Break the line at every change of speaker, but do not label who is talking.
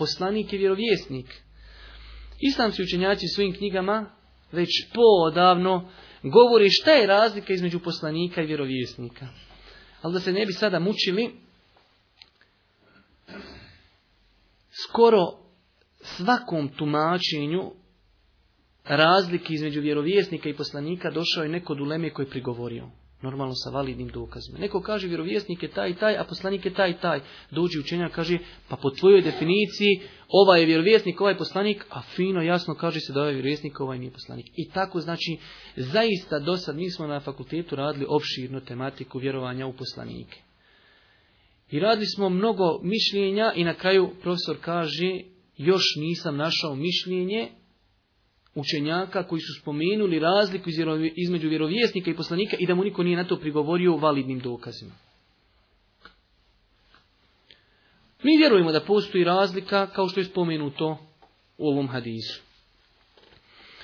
poslanik i vjerovjesnik. Islamski učenjaci u svojim knjigama već poodavno govori šta je razlika između poslanika i vjerovjesnika. Ali da se ne bi sada mučili, skoro svakom tumačenju razlike između vjerovjesnika i poslanika došao je neko duleme koji je prigovorio. Normalno sa validnim dokazima. Neko kaže vjerovjesnik je taj i taj, a poslanik je taj i taj. Dođe učenja kaže, pa po tvojoj definiciji ovaj je vjerovjesnik, ovaj je poslanik, a fino jasno kaže se da ovaj je vjerovjesnik, ovaj nije poslanik. I tako znači, zaista do sad mi smo na fakultetu radili opširnu tematiku vjerovanja u poslanike. I radili smo mnogo mišljenja i na kraju profesor kaže, još nisam našao mišljenje učenjaka koji su spomenuli razliku između vjerovjesnika i poslanika i da mu niko nije na to prigovorio validnim dokazima. Mi vjerujemo da postoji razlika kao što je spomenuto u ovom hadisu.